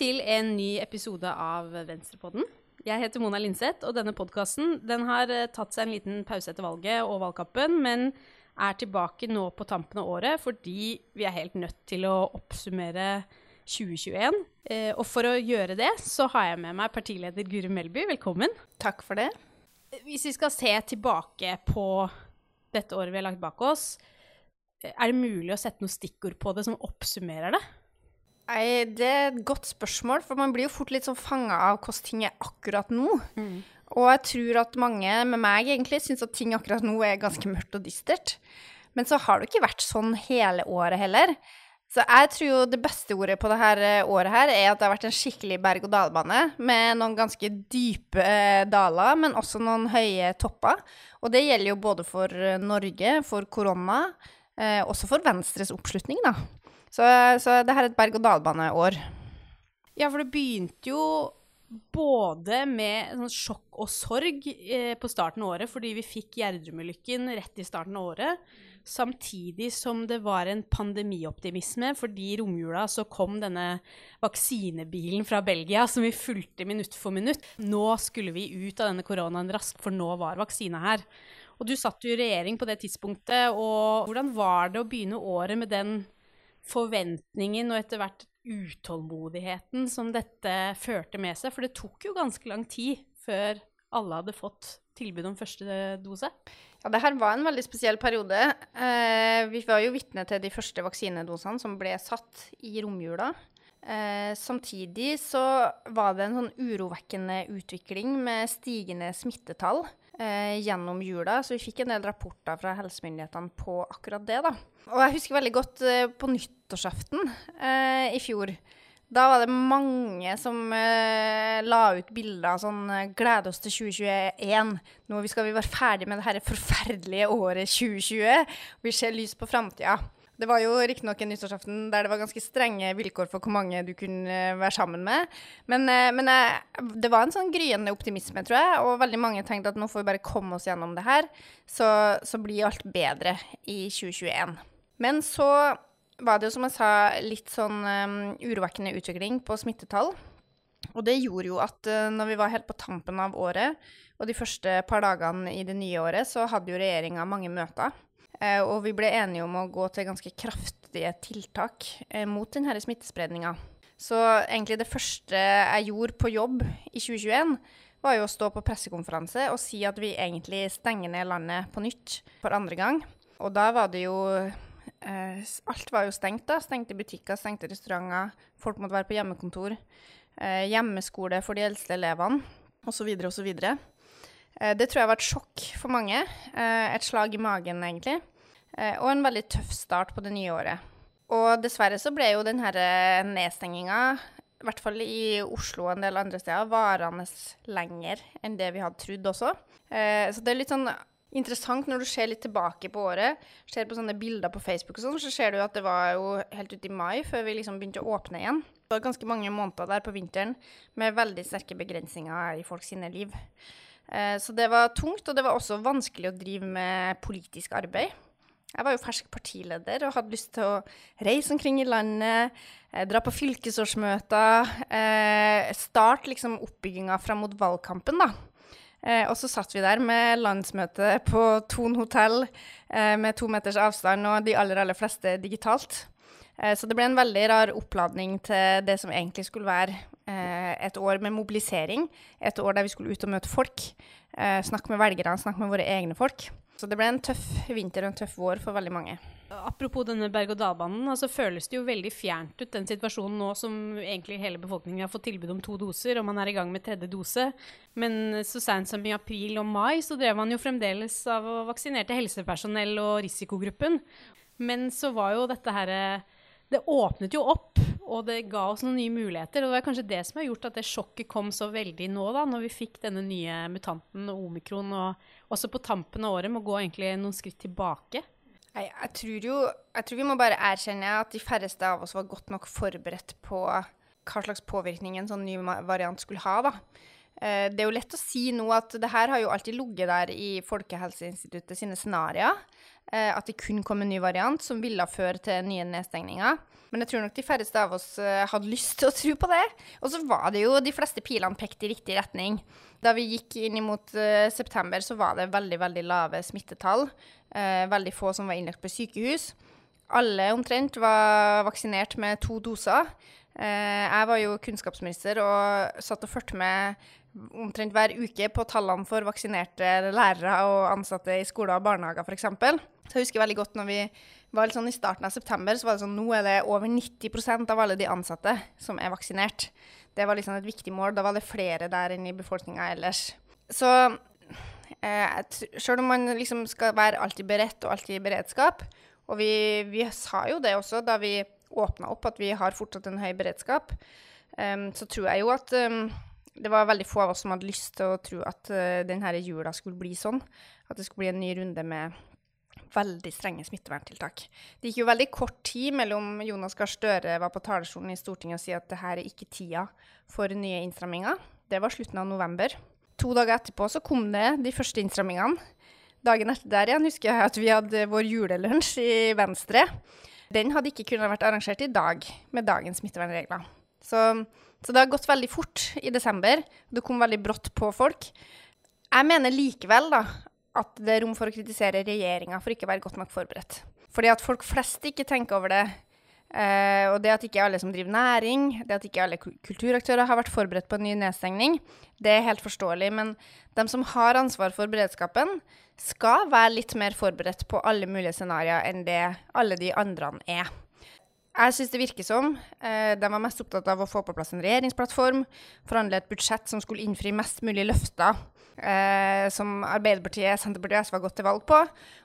til en ny episode av Venstrepodden. Jeg heter Mona Linseth, og denne podkasten har eh, tatt seg en liten pause etter valget og valgkampen, men er tilbake nå på tampen av året fordi vi er helt nødt til å oppsummere 2021. Eh, og for å gjøre det, så har jeg med meg partileder Guri Melby. Velkommen. Takk for det. Hvis vi skal se tilbake på dette året vi har lagt bak oss, eh, er det mulig å sette noen stikkord på det som oppsummerer det? Nei, det er et godt spørsmål, for man blir jo fort litt sånn fanga av hvordan ting er akkurat nå. Mm. Og jeg tror at mange med meg egentlig syns at ting akkurat nå er ganske mørkt og dystert. Men så har det ikke vært sånn hele året heller. Så jeg tror jo det beste ordet på dette året her er at det har vært en skikkelig berg-og-dal-bane med noen ganske dype eh, daler, men også noen høye topper. Og det gjelder jo både for Norge, for korona, eh, også for Venstres oppslutning, da. Så, så det her er et berg-og-dal-bane-år. Ja, for det begynte jo både med sånn sjokk og sorg eh, på starten av året, fordi vi fikk Gjerdrum-ulykken rett i starten av året. Samtidig som det var en pandemioptimisme, fordi i romjula så kom denne vaksinebilen fra Belgia som vi fulgte minutt for minutt. Nå skulle vi ut av denne koronaen raskt, for nå var vaksina her. Og du satt jo i regjering på det tidspunktet, og hvordan var det å begynne året med den forventningen og etter hvert utålmodigheten som dette førte med seg. For det tok jo ganske lang tid før alle hadde fått tilbud om første dose. Ja, det her var en veldig spesiell periode. Eh, vi var jo vitne til de første vaksinedosene som ble satt i romjula. Eh, samtidig så var det en sånn urovekkende utvikling med stigende smittetall eh, gjennom jula, så vi fikk en del rapporter fra helsemyndighetene på akkurat det. da. Og jeg husker veldig godt eh, på nyttårsaften eh, i fjor. Da var det mange som eh, la ut bilder sånn 'Glede oss til 2021'. Nå skal vi være ferdig med det dette forferdelige året 2020. Vi ser lys på framtida. Det var jo riktignok en nyttårsaften der det var ganske strenge vilkår for hvor mange du kunne eh, være sammen med. Men, eh, men eh, det var en sånn gryende optimisme, tror jeg. Og veldig mange tenkte at nå får vi bare komme oss gjennom det her, så, så blir alt bedre i 2021. Men så var det jo, som jeg sa, litt sånn um, urovekkende utvikling på smittetall. Og det gjorde jo at når vi var helt på tampen av året, og de første par dagene i det nye året, så hadde jo regjeringa mange møter. Eh, og vi ble enige om å gå til ganske kraftige tiltak eh, mot denne smittespredninga. Så egentlig det første jeg gjorde på jobb i 2021, var jo å stå på pressekonferanse og si at vi egentlig stenger ned landet på nytt for andre gang. Og da var det jo eh, Alt var jo stengt, da. Stengte butikker, stengte restauranter. Folk måtte være på hjemmekontor. Eh, hjemmeskole for de eldste elevene, osv., osv. Eh, det tror jeg var et sjokk for mange. Eh, et slag i magen, egentlig. Eh, og en veldig tøff start på det nye året. Og dessverre så ble jo denne nedstenginga, i hvert fall i Oslo og en del andre steder, varende lenger enn det vi hadde trodd også. Så det er litt sånn interessant når du ser litt tilbake på året, ser på sånne bilder på Facebook og sånn, så ser du at det var jo helt ut i mai før vi liksom begynte å åpne igjen. Det var ganske mange måneder der på vinteren med veldig sterke begrensninger i folks liv. Eh, så det var tungt, og det var også vanskelig å drive med politisk arbeid. Jeg var jo fersk partileder og hadde lyst til å reise omkring i landet, eh, dra på fylkesårsmøter, eh, starte liksom oppbygginga fram mot valgkampen, da. og så satt vi der med landsmøte på Thon hotell med to meters avstand og de aller, aller fleste digitalt. så det ble en veldig rar oppladning til det som egentlig skulle være et år med mobilisering. Et år der vi skulle ut og møte folk. Eh, snakke med velgerne, snakke med våre egne folk. Så det ble en tøff vinter og en tøff vår for veldig mange. Apropos denne berg-og-dal-banen, altså føles det jo veldig fjernt ut den situasjonen nå som egentlig hele befolkningen har fått tilbud om to doser, og man er i gang med tredje dose. Men så seint som i april og mai så drev man jo fremdeles av å vaksinerte helsepersonell og risikogruppen. Men så var jo dette herre Det åpnet jo opp og det ga oss noen nye muligheter. Og det er kanskje det som har gjort at det sjokket kom så veldig nå, da, når vi fikk denne nye mutanten omikron, og også på tampen av året må gå egentlig noen skritt tilbake. Jeg, jeg tror jo Jeg tror vi må bare erkjenne at de færreste av oss var godt nok forberedt på hva slags påvirkning en sånn ny variant skulle ha, da. Eh, det er jo lett å si nå at det her har jo alltid ligget der i Folkehelseinstituttet sine scenarioer. Eh, at det kun kom en ny variant som ville føre til nye nedstengninger. Men jeg tror nok de færreste av oss eh, hadde lyst til å tro på det. Og så var det jo de fleste pilene pekt i riktig retning. Da vi gikk inn mot september, så var det veldig, veldig lave smittetall. veldig få som var innlagt på sykehus. Alle omtrent var vaksinert med to doser. jeg var jo kunnskapsminister og satt og fulgte med omtrent hver uke på tallene for vaksinerte lærere og ansatte i skoler og barnehager f.eks. Så jeg husker veldig godt når vi var sånn i starten av september, så var det sånn nå er det over 90% av alle de ansatte som er vaksinert. Det var liksom et viktig mål. Da var det flere der enn i befolkninga ellers. Så eh, sjøl om man liksom skal være alltid beredt og alltid i beredskap, og vi, vi sa jo det også da vi åpna opp, at vi har fortsatt en høy beredskap, um, så tror jeg jo at um, det var veldig få av oss som hadde lyst til å tro at uh, denne jula skulle bli sånn. At det skulle bli en ny runde med veldig strenge smitteverntiltak. Det gikk jo veldig kort tid mellom Jonas Gahr Støre var på talerstolen i Stortinget og sier at det her er ikke tida for nye innstramminger. Det var slutten av november. To dager etterpå så kom det de første innstrammingene. Dagen etter der igjen husker jeg at vi hadde vår julelunsj i Venstre. Den hadde ikke kunnet vært arrangert i dag med dagens smittevernregler. Så så det har gått veldig fort i desember. Det kom veldig brått på folk. Jeg mener likevel da, at det er rom for å kritisere regjeringa for ikke å være godt nok forberedt. Fordi at folk flest ikke tenker over det. Uh, og det at ikke alle som driver næring, det at ikke alle kulturaktører har vært forberedt på en ny nedstengning, det er helt forståelig. Men de som har ansvar for beredskapen, skal være litt mer forberedt på alle mulige scenarioer enn det alle de andre er. Jeg syns det virker som eh, de var mest opptatt av å få på plass en regjeringsplattform, forhandle et budsjett som skulle innfri mest mulig løfter eh, som Arbeiderpartiet, Senterpartiet og SV har gått til valg på,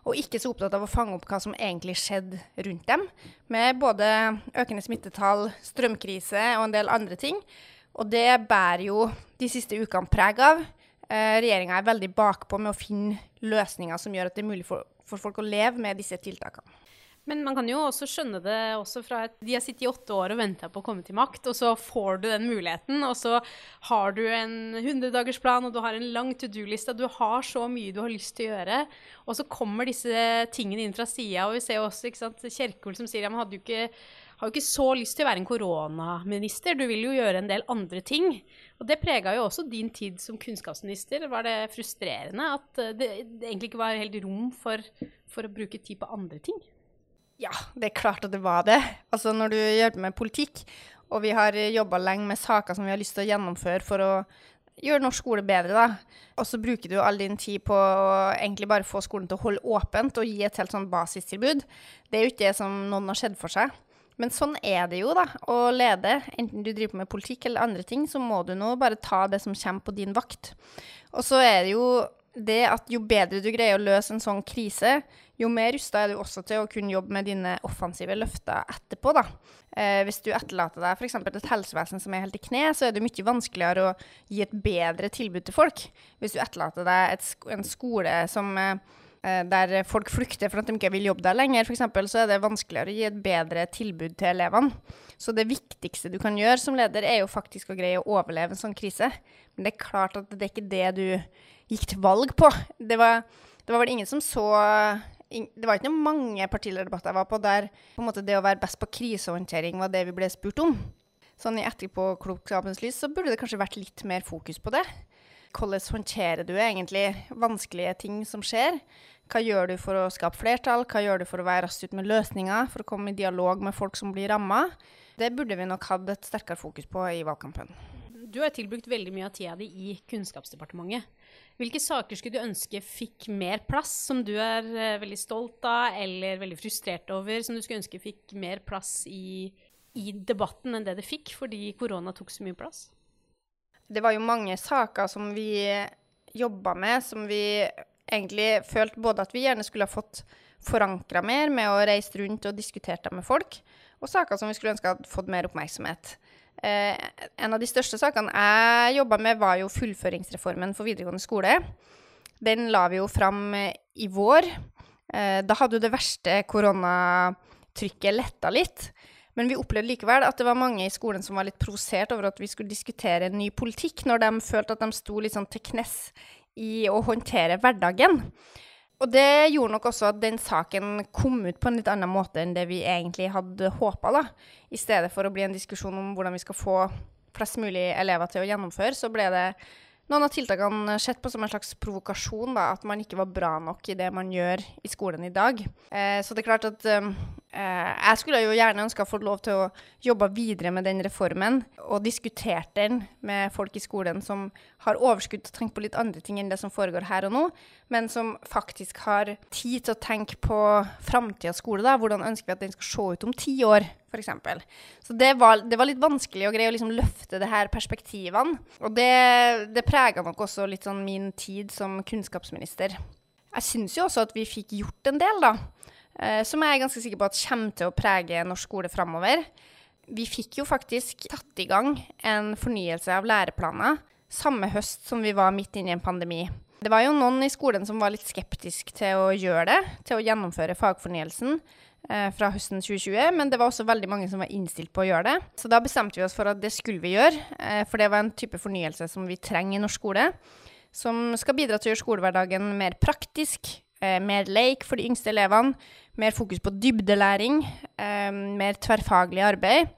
og ikke så opptatt av å fange opp hva som egentlig skjedde rundt dem, med både økende smittetall, strømkrise og en del andre ting. Og det bærer jo de siste ukene preg av. Eh, Regjeringa er veldig bakpå med å finne løsninger som gjør at det er mulig for, for folk å leve med disse tiltakene. Men man kan jo også skjønne det også fra at de har sittet i åtte år og venta på å komme til makt, og så får du den muligheten, og så har du en 100-dagersplan, og du har en lang to do-liste, du har så mye du har lyst til å gjøre, og så kommer disse tingene inn fra sida, og vi ser også ikke sant, Kjerkol som sier ja, jo ikke har jo ikke så lyst til å være en koronaminister, du vil jo gjøre en del andre ting. Og det prega jo også din tid som kunnskapsminister. Var det frustrerende at det, det egentlig ikke var helt rom for, for å bruke tid på andre ting? Ja, det er klart at det var det. Altså når du gjør det med politikk, og vi har jobba lenge med saker som vi har lyst til å gjennomføre for å gjøre norsk skole bedre, da. Og så bruker du all din tid på å egentlig bare få skolen til å holde åpent og gi et helt sånn basistilbud. Det er jo ikke det som noen har sett for seg. Men sånn er det jo, da, å lede. Enten du driver med politikk eller andre ting, så må du nå bare ta det som kommer på din vakt. Og så er det jo det at jo bedre du greier å løse en sånn krise, jo mer rusta er du også til å kunne jobbe med dine offensive løfter etterpå. da. Eh, hvis du etterlater deg f.eks. et helsevesen som er helt i kne, så er det mye vanskeligere å gi et bedre tilbud til folk. Hvis du etterlater deg et, en skole som, eh, der folk flykter for at de ikke vil jobbe der lenger, f.eks., så er det vanskeligere å gi et bedre tilbud til elevene. Så det viktigste du kan gjøre som leder, er jo faktisk å greie å overleve en sånn krise. Men det er klart at det er ikke det du gikk til valg på. Det var, det var vel ingen som så det var ikke noen mange partilederdebatter jeg var på der på en måte det å være best på krisehåndtering var det vi ble spurt om. Sånn i etterpåklokskapens lys så burde det kanskje vært litt mer fokus på det. Hvordan håndterer du egentlig vanskelige ting som skjer? Hva gjør du for å skape flertall? Hva gjør du for å være raskt ut med løsninger? For å komme i dialog med folk som blir ramma? Det burde vi nok hatt et sterkere fokus på i valgkampen. Du har tilbrukt veldig mye av tida di i Kunnskapsdepartementet. Hvilke saker skulle du ønske fikk mer plass, som du er uh, veldig stolt av eller veldig frustrert over, som du skulle ønske fikk mer plass i, i debatten enn det det fikk, fordi korona tok så mye plass? Det var jo mange saker som vi jobba med, som vi egentlig følte både at vi gjerne skulle ha fått forankra mer med å reise rundt og diskutert dem med folk, og saker som vi skulle ønske hadde fått mer oppmerksomhet. Eh, en av de største sakene jeg jobba med, var jo fullføringsreformen for videregående skole. Den la vi jo fram eh, i vår. Eh, da hadde jo det verste koronatrykket letta litt. Men vi opplevde likevel at det var mange i skolen som var litt provosert over at vi skulle diskutere ny politikk, når de følte at de sto litt sånn til knes i å håndtere hverdagen. Og det gjorde nok også at den saken kom ut på en litt annen måte enn det vi egentlig hadde håpa. I stedet for å bli en diskusjon om hvordan vi skal få flest mulig elever til å gjennomføre, så ble det noen av tiltakene sett på som en slags provokasjon, da, at man ikke var bra nok i det man gjør i skolen i dag. Eh, så det er klart at eh, jeg skulle jo gjerne ønska å få lov til å jobbe videre med den reformen, og diskutert den med folk i skolen som har overskudd til å tenke på litt andre ting enn det som foregår her og nå, men som faktisk har tid til å tenke på framtidas skole. da, Hvordan ønsker vi at den skal se ut om ti år? f.eks. Så det var, det var, litt vanskelig å greie å liksom løfte det her perspektivene. Og det, det prega nok også litt sånn min tid som kunnskapsminister. Jeg syns jo også at vi fikk gjort en del, da. Eh, som jeg er ganske sikker på at kommer til å prege norsk skole framover. Vi fikk jo faktisk tatt i gang en fornyelse av læreplaner samme høst som vi var midt inne i en pandemi. Det var jo noen i skolen som var litt skeptisk til å gjøre det, til å gjennomføre fagfornyelsen eh, fra høsten 2020, men det var også veldig mange som var innstilt på å gjøre det. Så da bestemte vi oss for at det skulle vi gjøre, eh, for det var en type fornyelse som vi trenger i norsk skole. Som skal bidra til å gjøre skolehverdagen mer praktisk, eh, mer leik for de yngste elevene, mer fokus på dybdelæring, eh, mer tverrfaglig arbeid.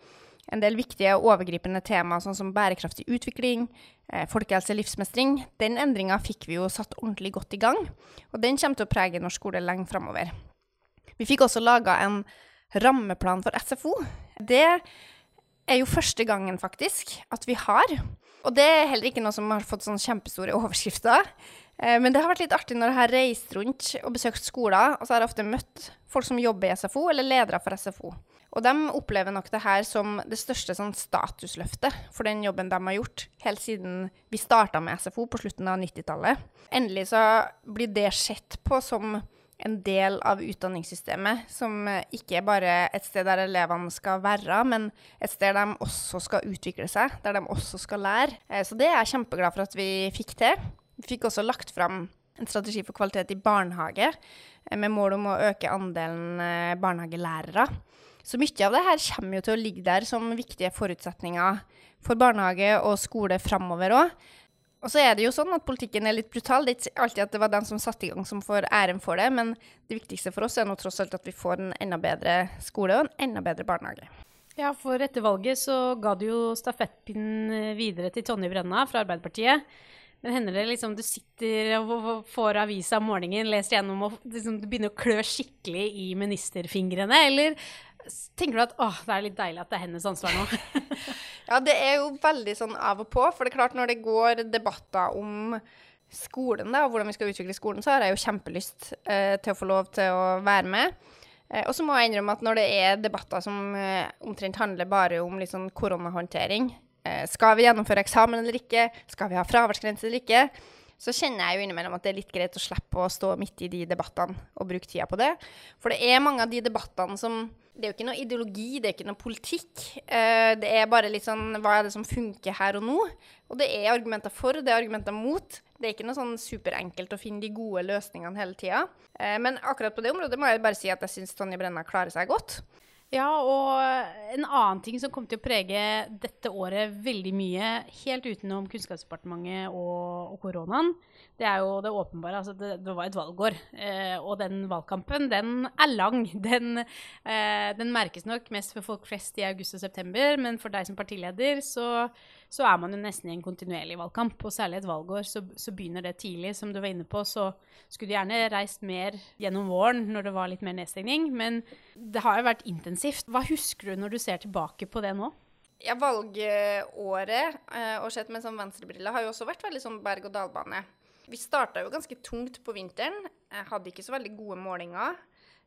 En del viktige og overgripende temaer sånn som bærekraftig utvikling, eh, folkehelse, livsmestring. Den endringa fikk vi jo satt ordentlig godt i gang, og den kommer til å prege norsk skole lenge framover. Vi fikk også laga en rammeplan for SFO. Det er jo første gangen, faktisk, at vi har. Og det er heller ikke noe som har fått sånne kjempestore overskrifter. Eh, men det har vært litt artig når jeg har reist rundt og besøkt skoler, og så har jeg ofte møtt folk som jobber i SFO, eller ledere for SFO. Og de opplever nok det her som det største sånn, statusløftet for den jobben de har gjort helt siden vi starta med SFO på slutten av 90-tallet. Endelig så blir det sett på som en del av utdanningssystemet som ikke er bare et sted der elevene skal være, men et sted de også skal utvikle seg, der de også skal lære. Eh, så det er jeg kjempeglad for at vi fikk til. Vi fikk også lagt fram en strategi for kvalitet i barnehage, eh, med mål om å øke andelen barnehagelærere. Så mye av det her kommer jo til å ligge der som viktige forutsetninger for barnehage og skole framover òg. Og så er det jo sånn at politikken er litt brutal. Det er ikke alltid at det var den som satte i gang, som får æren for det. Men det viktigste for oss er nå tross alt at vi får en enda bedre skole og en enda bedre barnehage. Ja, for etter valget så ga du jo stafettpinnen videre til Tonje Brenna fra Arbeiderpartiet. Men hender det liksom du sitter og får avisa om morgenen, leser gjennom og liksom, du begynner å klø skikkelig i ministerfingrene? Eller tenker du at åh, det er litt deilig at det er hennes ansvar nå? ja, det er jo veldig sånn av og på. For det er klart, når det går debatter om skolen da, og hvordan vi skal utvikle skolen, så har jeg jo kjempelyst eh, til å få lov til å være med. Eh, og så må jeg innrømme at når det er debatter som eh, omtrent handler bare om sånn koronahåndtering, skal vi gjennomføre eksamen eller ikke, skal vi ha fraværsgrense eller ikke, så kjenner jeg jo innimellom at det er litt greit å slippe å stå midt i de debattene og bruke tida på det. For det er mange av de debattene som Det er jo ikke noe ideologi, det er ikke noe politikk. Eh, det er bare litt sånn Hva er det som funker her og nå? Og det er argumenter for, det er argumenter mot. Det er ikke noe sånn superenkelt å finne de gode løsningene hele tida. Eh, men akkurat på det området må jeg bare si at jeg syns Tonje Brenna klarer seg godt. Ja, og en annen ting som kommer til å prege dette året veldig mye, helt utenom Kunnskapsdepartementet og, og koronaen, det er jo det åpenbare. Altså det, det var et valgår. Eh, og den valgkampen, den er lang. Den, eh, den, merkes nok mest for folk flest i august og september, men for deg som partileder så, så er man jo nesten i en kontinuerlig valgkamp. Og særlig et valgår, så, så, begynner det tidlig. Som du var inne på, så skulle du gjerne reist mer gjennom våren når det var litt mer nedstengning. Men det har jo vært intensivt. Hva husker du når du ser tilbake på det nå? Ja, valgåret, eh, og sett med sånn venstrebriller, har jo også vært veldig sånn berg-og-dal-bane. Vi starta jo ganske tungt på vinteren. Jeg hadde ikke så veldig gode målinger.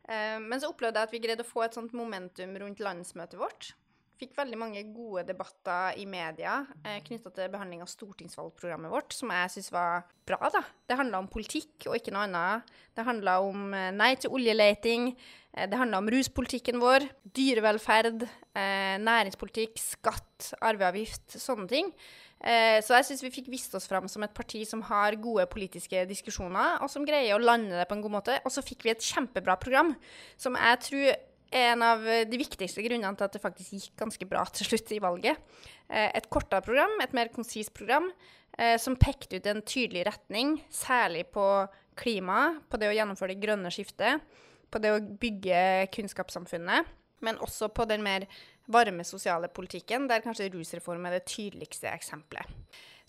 Eh, men så opplevde jeg at vi greide å få et sånt momentum rundt landsmøtet vårt. Fikk veldig mange gode debatter i media eh, knytta til behandling av stortingsvalgprogrammet vårt, som jeg syns var bra. da. Det handla om politikk og ikke noe annet. Det handla om eh, nei til oljeleting. Eh, det handla om ruspolitikken vår, dyrevelferd, eh, næringspolitikk, skatt, arveavgift, sånne ting. Eh, så jeg syns vi fikk vist oss fram som et parti som har gode politiske diskusjoner, og som greier å lande det på en god måte. Og så fikk vi et kjempebra program som jeg tror er en av de viktigste grunnene til at det faktisk gikk ganske bra til slutt i valget. Et kortere program, et mer konsist program, som pekte ut en tydelig retning, særlig på klima, på det å gjennomføre det grønne skiftet, på det å bygge kunnskapssamfunnet, men også på den mer varme sosiale politikken, der kanskje rusreform er det tydeligste eksempelet.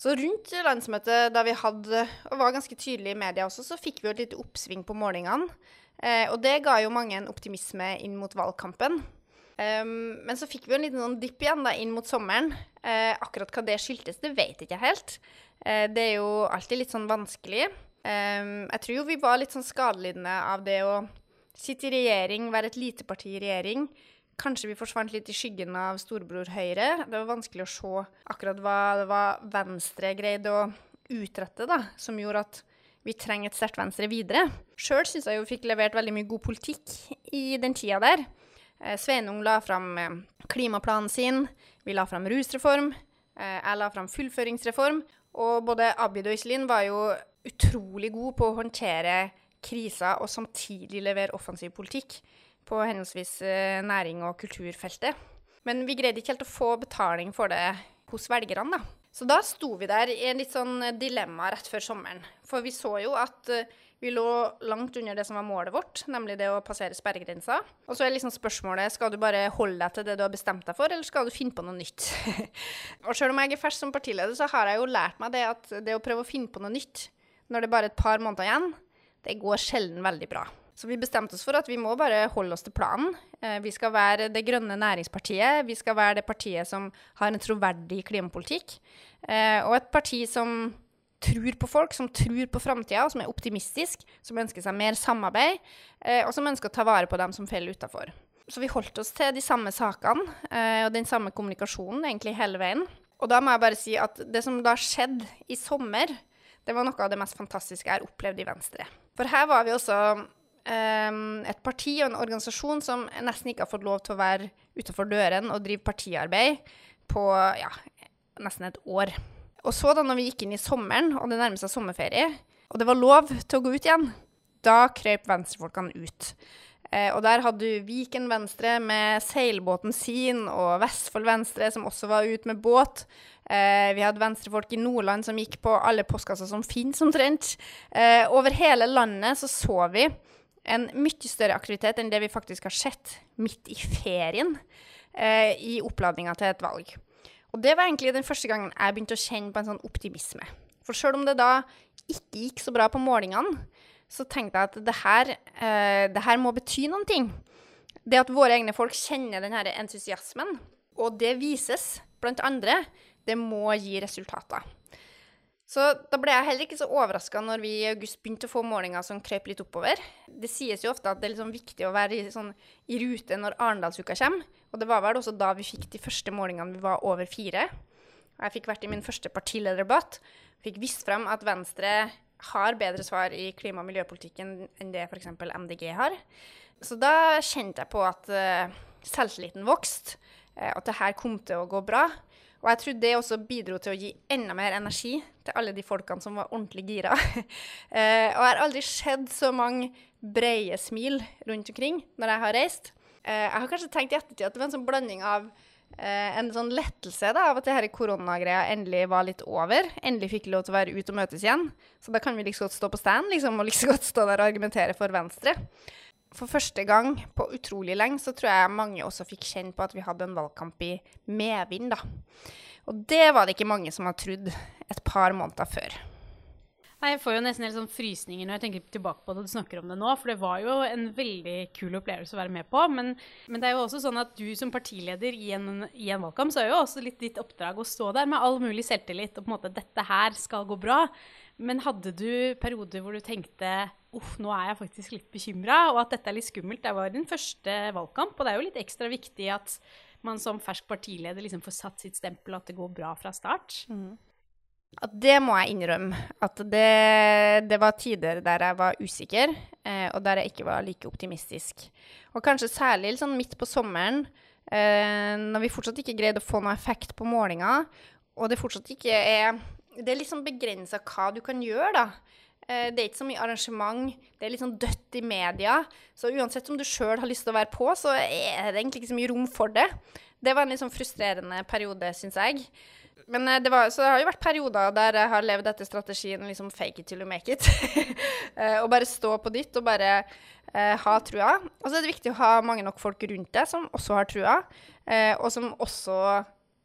Så rundt landsmøtet, da vi hadde, og var ganske tydelige i media også, så fikk vi jo et lite oppsving på målingene. Eh, og det ga jo mange en optimisme inn mot valgkampen. Um, men så fikk vi jo en liten sånn dipp igjen da, inn mot sommeren. Eh, akkurat hva det skyldtes, det vet jeg ikke helt. Eh, det er jo alltid litt sånn vanskelig. Um, jeg tror jo vi var litt sånn skadelidende av det å sitte i regjering, være et lite parti i regjering. Kanskje vi forsvant litt i skyggen av storebror Høyre. Det var vanskelig å se akkurat hva det var Venstre greide å utrette, da, som gjorde at vi trenger et sterkt Venstre videre. Sjøl syns jeg jo fikk levert veldig mye god politikk i den tida der. Eh, Sveinung la fram eh, klimaplanen sin, vi la fram rusreform, eh, jeg la fram fullføringsreform. Og både Abid og Iselin var jo utrolig gode på å håndtere krisa og samtidig levere offensiv politikk på henholdsvis eh, næring- og kulturfeltet. Men vi greide ikke helt å få betaling for det hos velgerne, da. Så da sto vi der i en litt sånn dilemma rett før sommeren. For vi så jo at uh, vi lå langt under det som var målet vårt, nemlig det å passere sperregrensa. Og så er liksom spørsmålet skal du bare holde deg til det du har bestemt deg for, eller skal du finne på noe nytt? og sjøl om jeg er fersk som partileder, så har jeg jo lært meg det at det å prøve å finne på noe nytt når det er bare et par måneder igjen, det går sjelden veldig bra. Så vi bestemte oss for at vi må bare holde oss til planen. Eh, vi skal være det grønne næringspartiet. Vi skal være det partiet som har en troverdig klimapolitikk. Eh, og et parti som tror på folk, som tror på framtida, som er optimistisk, som ønsker seg mer samarbeid, eh, og som ønsker å ta vare på dem som faller utafor. Så vi holdt oss til de samme sakene og den samme kommunikasjonen egentlig hele veien. Og da må jeg bare si at det som da skjedde i sommer, det var noe av det mest fantastiske jeg har opplevd i Venstre. For her var vi også um, et parti og en organisasjon som nesten ikke har fått lov til å være utenfor døren og drive partiarbeid på ja, nesten et år. Og så, da når vi gikk inn i sommeren, og det nærmet seg sommerferie, og det var lov til å gå ut igjen, da krøp venstrefolkene ut. Eh, og der hadde du Viken Venstre med seilbåten sin, og Vestfold Venstre som også var ute med båt. Eh, vi hadde venstrefolk i Nordland som gikk på alle postkasser som finnes, omtrent. Eh, over hele landet så så vi en mye større aktivitet enn det vi faktisk har sett midt i ferien eh, i oppladninga til et valg. Og det var egentlig den første gangen jeg begynte å kjenne på en sånn optimisme. For sjøl om det da ikke gikk så bra på målingene, så tenkte jeg at det her, eh, det her må bety noen ting. Det at våre egne folk kjenner denne entusiasmen, og det vises blant andre, det må gi resultater. Så da ble jeg heller ikke så overraska når vi i august begynte å få målinger som krøp litt oppover. Det sies jo ofte at det er liksom viktig å være i, sånn, i rute når Arendalsuka kommer. Og det var vel også da vi fikk de første målingene vi var over fire. Jeg fikk vært i min første partilederdebatt. Fikk vist frem at Venstre har bedre svar i klima- og miljøpolitikken enn det f.eks. MDG har. Så da kjente jeg på at uh, selvtilliten vokste, uh, at det her kom til å gå bra. Og jeg tror det også bidro til å gi enda mer energi til alle de folkene som var ordentlig gira. uh, og jeg har aldri sett så mange breie smil rundt omkring når jeg har reist. Uh, jeg har kanskje tenkt i ettertid at det var en sånn blanding av en sånn lettelse da, av at det her koronagreia endelig var litt over. Endelig fikk lov til å være ute og møtes igjen. Så da kan vi liksom godt stå på stand liksom, og liksom godt stå der og argumentere for Venstre for første gang på utrolig lenge så tror jeg mange også fikk kjenne på at vi hadde en valgkamp i medvind. Og det var det ikke mange som hadde trodd et par måneder før. Nei, Jeg får jo nesten helt sånn frysninger når jeg tenker tilbake på det du snakker om det nå. For det var jo en veldig kul opplevelse å være med på. Men, men det er jo også sånn at du som partileder i en, i en valgkamp, så er jo også litt ditt oppdrag å stå der med all mulig selvtillit og på en måte 'dette her skal gå bra'. Men hadde du perioder hvor du tenkte uff, nå er jeg faktisk litt bekymra, og at dette er litt skummelt? Det var din første valgkamp, og det er jo litt ekstra viktig at man som fersk partileder liksom får satt sitt stempel, at det går bra fra start. Mm. At det må jeg innrømme. At det, det var tider der jeg var usikker, eh, og der jeg ikke var like optimistisk. Og kanskje særlig liksom midt på sommeren, eh, når vi fortsatt ikke greide å få noe effekt på målinga, og det fortsatt ikke er Det er liksom begrensa hva du kan gjøre, da. Eh, det er ikke så mye arrangement. Det er litt sånn dødt i media. Så uansett om du sjøl har lyst til å være på, så er det egentlig ikke så mye rom for det. Det var en litt sånn frustrerende periode, syns jeg. Men eh, det, var, det har jo vært perioder der jeg har levd etter strategien liksom fake it till you make it. og bare stå på ditt og bare eh, ha trua. Og så er det viktig å ha mange nok folk rundt deg som også har trua, eh, og som også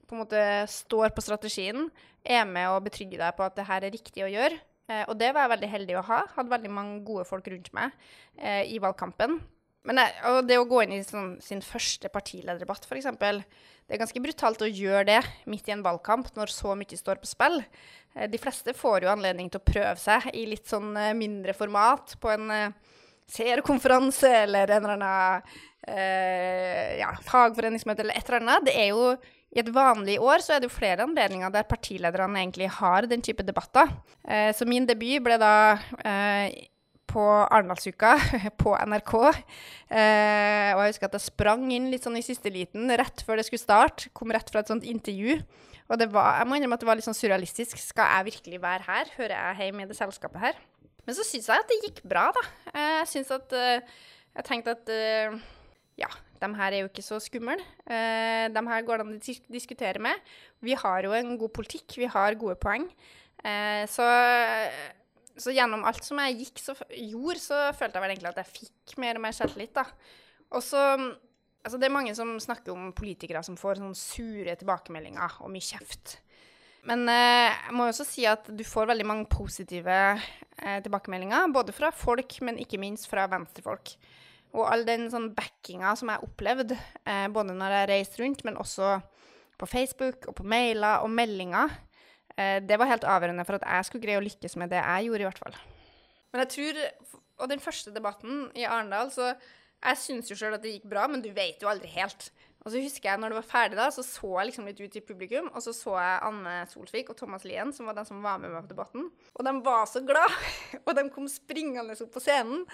på en måte står på strategien, er med og betrygger deg på at det her er riktig å gjøre. Eh, og det var jeg veldig heldig å ha. Hadde veldig mange gode folk rundt meg eh, i valgkampen. Men jeg, og det å gå inn i sånn, sin første partilederdebatt, f.eks. Det er ganske brutalt å gjøre det midt i en valgkamp når så mye står på spill. Eh, de fleste får jo anledning til å prøve seg i litt sånn eh, mindre format på en eh, seerkonferanse eller en eller annen eh, ja, fagforeningsmøte eller et eller annet. Det er jo i et vanlig år så er det jo flere anledninger der partilederne egentlig har den type debatter. Eh, så min debut ble da eh, på Arendalsuka på NRK. Eh, og jeg husker at jeg sprang inn litt sånn i siste liten rett før det skulle starte. Kom rett fra et sånt intervju. Og det var, jeg må innrømme at det var litt sånn surrealistisk. Skal jeg virkelig være her? Hører jeg hjemme i det selskapet her? Men så syns jeg at det gikk bra, da. Jeg syns at uh, Jeg tenkte at uh, ja, de her er jo ikke så skumle. De her går det an å diskutere med. Vi har jo en god politikk, vi har gode poeng. så så gjennom alt som jeg gikk så gjorde, så følte jeg vel egentlig at jeg fikk mer og mer selvtillit, da. Og så Altså, det er mange som snakker om politikere som får sånne sure tilbakemeldinger og mye kjeft. Men eh, jeg må jo også si at du får veldig mange positive eh, tilbakemeldinger, både fra folk, men ikke minst fra venstrefolk. Og all den sånn backinga som jeg har opplevd, eh, både når jeg reiste rundt, men også på Facebook og på mailer og meldinger, det var helt avgjørende for at jeg skulle greie å lykkes med det jeg gjorde, i hvert fall. Men jeg tror Og den første debatten i Arendal, så Jeg syns jo sjøl at det gikk bra, men du vet jo aldri helt. Og så husker jeg når det var ferdig, da, så så jeg liksom litt ut i publikum, og så så jeg Anne Solsvik og Thomas Lien, som var de som var med meg på debatten. Og de var så glad, og de kom springende opp på scenen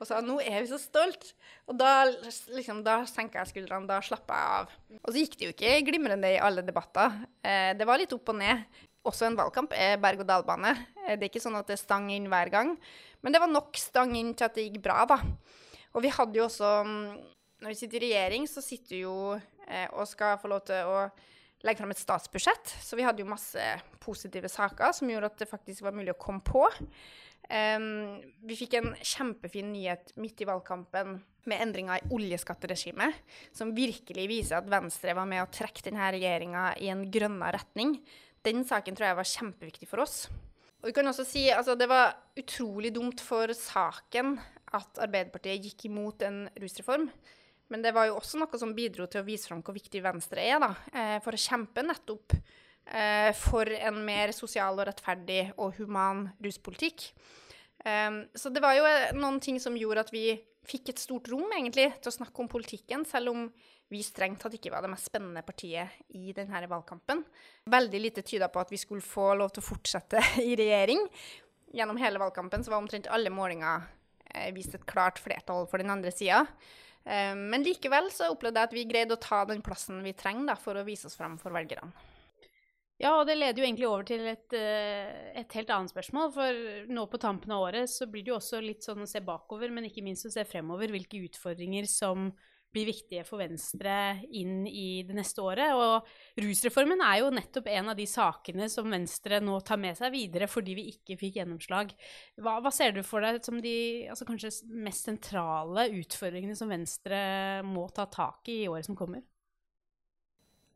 og sa 'nå er vi så stolt'. Og da liksom, da senka jeg skuldrene, da slappa jeg av. Og så gikk det jo ikke glimrende i alle debatter. Eh, det var litt opp og ned også en valgkamp er berg-og-dal-bane. Eh, det er ikke sånn at det stang inn hver gang. Men det var nok stang inn til at det gikk bra, da. Og vi hadde jo også mm, Når vi sitter i regjering, så sitter vi jo eh, og skal få lov til å legge fram et statsbudsjett. Så vi hadde jo masse positive saker som gjorde at det faktisk var mulig å komme på. Um, vi fikk en kjempefin nyhet midt i valgkampen med endringer i oljeskatteregimet, som virkelig viser at Venstre var med å trekke denne regjeringa i en grønna retning den saken tror jeg var kjempeviktig for oss. Og vi kan også si altså Det var utrolig dumt for saken at Arbeiderpartiet gikk imot en rusreform. Men det var jo også noe som bidro til å vise fram hvor viktig Venstre er da, eh, for å kjempe nettopp eh, for en mer sosial og rettferdig og human ruspolitikk. Um, så det var jo noen ting som gjorde at vi fikk et stort rom egentlig til å snakke om politikken, selv om vi strengt tatt ikke var det mest spennende partiet i denne valgkampen. Veldig lite tyda på at vi skulle få lov til å fortsette i regjering. Gjennom hele valgkampen så var omtrent alle målinger eh, vist et klart flertall for den andre sida. Eh, men likevel så opplevde jeg at vi greide å ta den plassen vi trenger da, for å vise oss fram for velgerne. Ja, og det leder jo egentlig over til et, eh, et, helt annet spørsmål. For nå på tampen av året så blir det jo også litt sånn å se bakover, men ikke minst å se fremover hvilke utfordringer som blir viktige for Venstre inn i det neste året. Og rusreformen er jo nettopp en av de sakene som Venstre nå tar med seg videre fordi vi ikke fikk gjennomslag. Hva, hva ser du for deg som de altså kanskje mest sentrale utfordringene som Venstre må ta tak i i året som kommer?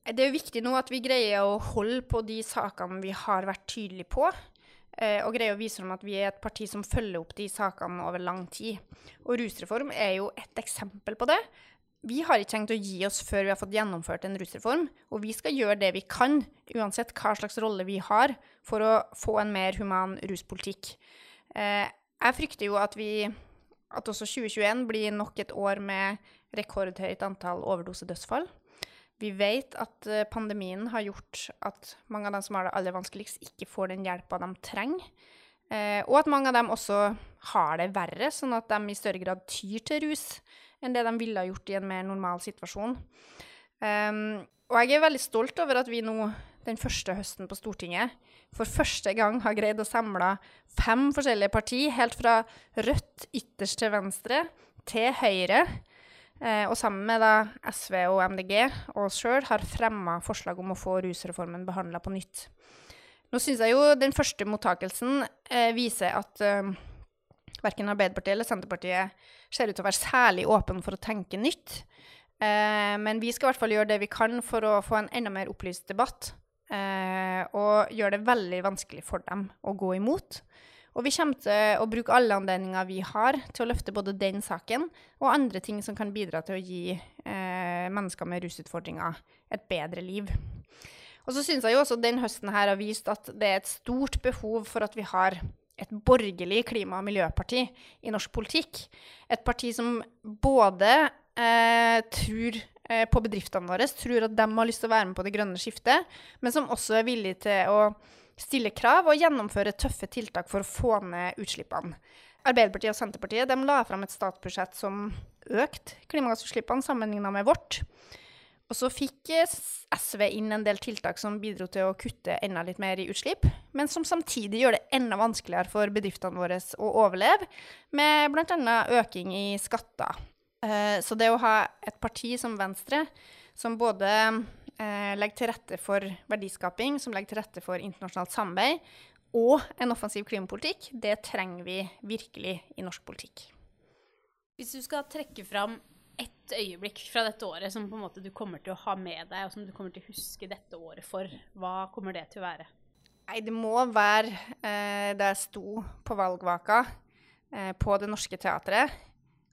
Det er jo viktig nå at vi greier å holde på de sakene vi har vært tydelige på. Eh, og greier å vise dem at vi er et parti som følger opp de sakene over lang tid. Og rusreform er jo et eksempel på det vi har ikke tenkt å gi oss før vi har fått gjennomført en rusreform. Og vi skal gjøre det vi kan, uansett hva slags rolle vi har, for å få en mer human ruspolitikk. Eh, jeg frykter jo at, vi, at også 2021 blir nok et år med rekordhøyt antall overdosedødsfall. Vi vet at eh, pandemien har gjort at mange av dem som har det aller vanskeligst, ikke får den hjelpa de trenger. Eh, og at mange av dem også har det verre, sånn at de i større grad tyr til rus enn det de ville ha gjort i en mer normal situasjon. Um, og jeg er veldig stolt over at vi nå den første høsten på Stortinget, for første gang har greid å samle fem forskjellige partier, helt fra Rødt ytterst til venstre til Høyre, eh, og sammen med da SV og MDG og oss sjøl har fremma forslag om å få rusreformen behandla på nytt. Nå syns jeg jo den første mottakelsen eh, viser at eh, verken Arbeiderpartiet eller Senterpartiet ser ut til å være særlig åpen for å tenke nytt. Eh, men vi skal i hvert fall gjøre det vi kan for å få en enda mer opplyst debatt. Eh, og gjøre det veldig vanskelig for dem å gå imot. Og vi kommer til å bruke alle anledninger vi har til å løfte både den saken og andre ting som kan bidra til å gi eh, mennesker med rusutfordringer et bedre liv. Og så syns jeg jo også den høsten her har vist at det er et stort behov for at vi har et borgerlig klima- og miljøparti i norsk politikk. Et parti som både eh, tror eh, på bedriftene våre, tror at de har lyst til å være med på det grønne skiftet, men som også er villig til å stille krav og gjennomføre tøffe tiltak for å få ned utslippene. Arbeiderpartiet og Senterpartiet la fram et statsbudsjett som økte klimagassutslippene sammenlignet med vårt. Og så fikk SV inn en del tiltak som bidro til å kutte enda litt mer i utslipp, men som samtidig gjør det enda vanskeligere for bedriftene våre å overleve, med bl.a. øking i skatter. Eh, så det å ha et parti som Venstre, som både eh, legger til rette for verdiskaping, som legger til rette for internasjonalt samarbeid, og en offensiv klimapolitikk, det trenger vi virkelig i norsk politikk. Hvis du skal trekke fram ett øyeblikk fra dette året som på en måte du kommer til å ha med deg, og som du kommer til å huske dette året for, hva kommer det til å være? Nei, det må være eh, da jeg sto på valgvaka eh, på Det Norske Teatret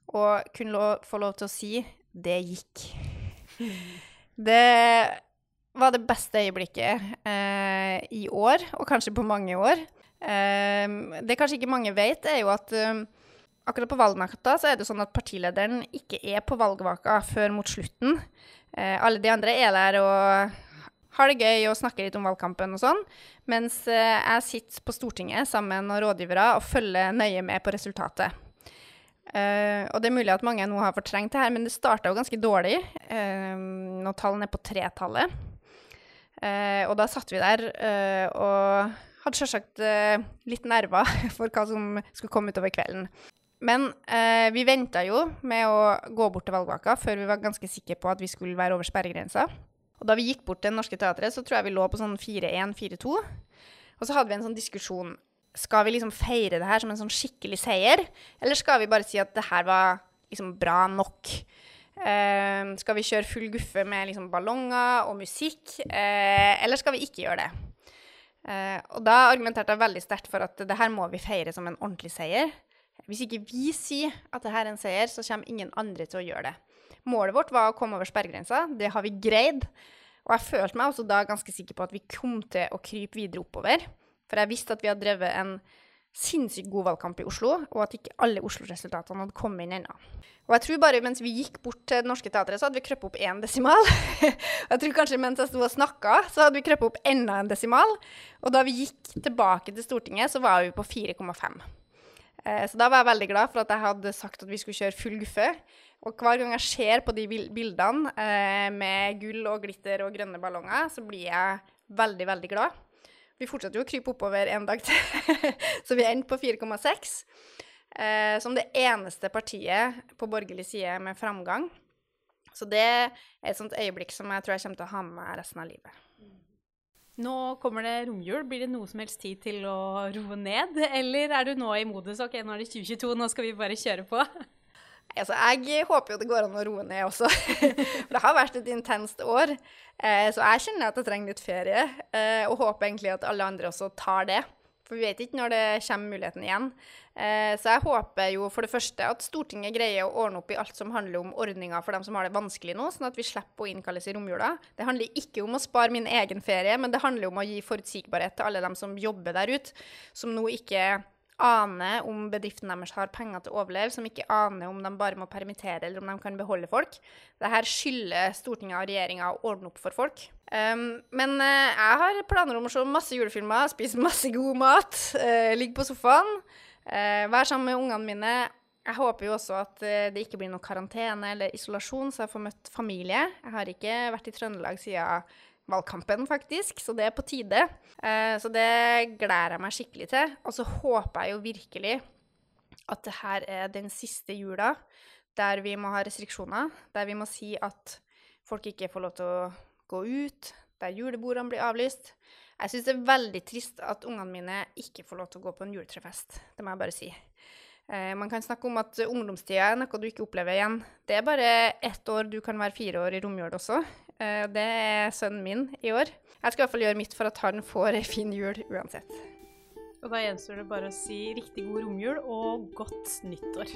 og kunne lov, få lov til å si 'det gikk'. Det var det beste øyeblikket eh, i år, og kanskje på mange år. Eh, det kanskje ikke mange vet, er jo at um, akkurat på valgnatta så er det sånn at partilederen ikke er på valgvaka før mot slutten. Eh, alle de andre er der og har det gøy og snakker litt om valgkampen og sånn. Mens eh, jeg sitter på Stortinget sammen med rådgivere og følger nøye med på resultatet. Uh, og det er mulig at mange nå har fortrengt det her, men det starta jo ganske dårlig. Uh, når tallene er på tretallet. Uh, og da satt vi der og hadde selvsagt litt nerver for hva som skulle komme utover kvelden. Men vi venta jo med å gå bort til valgvaka før vi var ganske sikre på at vi skulle være over sperregrensa. Og da vi gikk bort til Det Norske Teatret, så tror jeg vi lå på sånn 4-1-4-2. Og så hadde vi en sånn diskusjon skal vi liksom feire det her som en sånn skikkelig seier, eller skal vi bare si at det her var liksom bra nok? Eh, skal vi kjøre full guffe med liksom ballonger og musikk, eh, eller skal vi ikke gjøre det? Uh, og da argumenterte jeg veldig sterkt for at det her må vi feire som en ordentlig seier. Hvis ikke vi sier at det her er en seier, så kommer ingen andre til å gjøre det. Målet vårt var å komme over sperregrensa. Det har vi greid. Og jeg følte meg også da ganske sikker på at vi kom til å krype videre oppover. For jeg visste at vi hadde drevet en sinnssykt god valgkamp i Oslo, og at ikke alle Oslo-resultatene hadde kommet inn ennå. Og jeg tror bare mens vi gikk bort til Det Norske Teatret, så hadde vi krøpet opp én desimal. jeg tror kanskje mens jeg sto og snakka, så hadde vi krøpet opp enda en desimal. Og da vi gikk tilbake til Stortinget, så var vi på 4,5. Eh, så da var jeg veldig glad for at jeg hadde sagt at vi skulle kjøre full guffe. Og hver gang jeg ser på de bildene eh, med gull og glitter og grønne ballonger, så blir jeg veldig, veldig glad. Vi fortsatte jo å krype oppover en dag til, så vi endte på 4,6. Eh, som det eneste partiet på borgerlig side med framgang. Så det er et sånt øyeblikk som jeg tror jeg kommer til å ha med meg resten av livet. Nå kommer det romjul. Blir det noe som helst tid til å roe ned? Eller er du nå i modus ok, nå er det 2022, nå skal vi bare kjøre på? Altså, jeg håper jo det går an å roe ned også. For det har vært et intenst år. Eh, så jeg kjenner at jeg trenger litt ferie, eh, og håper egentlig at alle andre også tar det. For vi vet ikke når det kommer muligheten igjen. Eh, så jeg håper jo for det første at Stortinget greier å ordne opp i alt som handler om ordninger for dem som har det vanskelig nå, sånn at vi slipper å innkalles i romjula. Det handler ikke om å spare min egen ferie, men det handler om å gi forutsigbarhet til alle dem som jobber der ute, som nå ikke aner om bedriften deres har penger til å overleve, som ikke aner om de bare må permittere eller om de kan beholde folk. Dette skylder Stortinget og regjeringa å ordne opp for folk. Um, men uh, jeg har planer om å se masse julefilmer, spise masse god mat, uh, ligge på sofaen, uh, være sammen med ungene mine. Jeg håper jo også at det ikke blir noe karantene eller isolasjon, så jeg får møtt familie. Jeg har ikke vært i Trøndelag siden valgkampen, faktisk, så det er på tide. Så det gleder jeg meg skikkelig til. Og så håper jeg jo virkelig at det her er den siste jula der vi må ha restriksjoner, der vi må si at folk ikke får lov til å gå ut, der julebordene blir avlyst. Jeg syns det er veldig trist at ungene mine ikke får lov til å gå på en juletrefest. Det må jeg bare si. Eh, man kan snakke om at ungdomstida er noe du ikke opplever igjen. Det er bare ett år du kan være fire år i romjul også. Eh, det er sønnen min i år. Jeg skal i hvert fall gjøre mitt for at han får ei en fin jul uansett. Og da gjenstår det bare å si riktig god romjul og godt nyttår.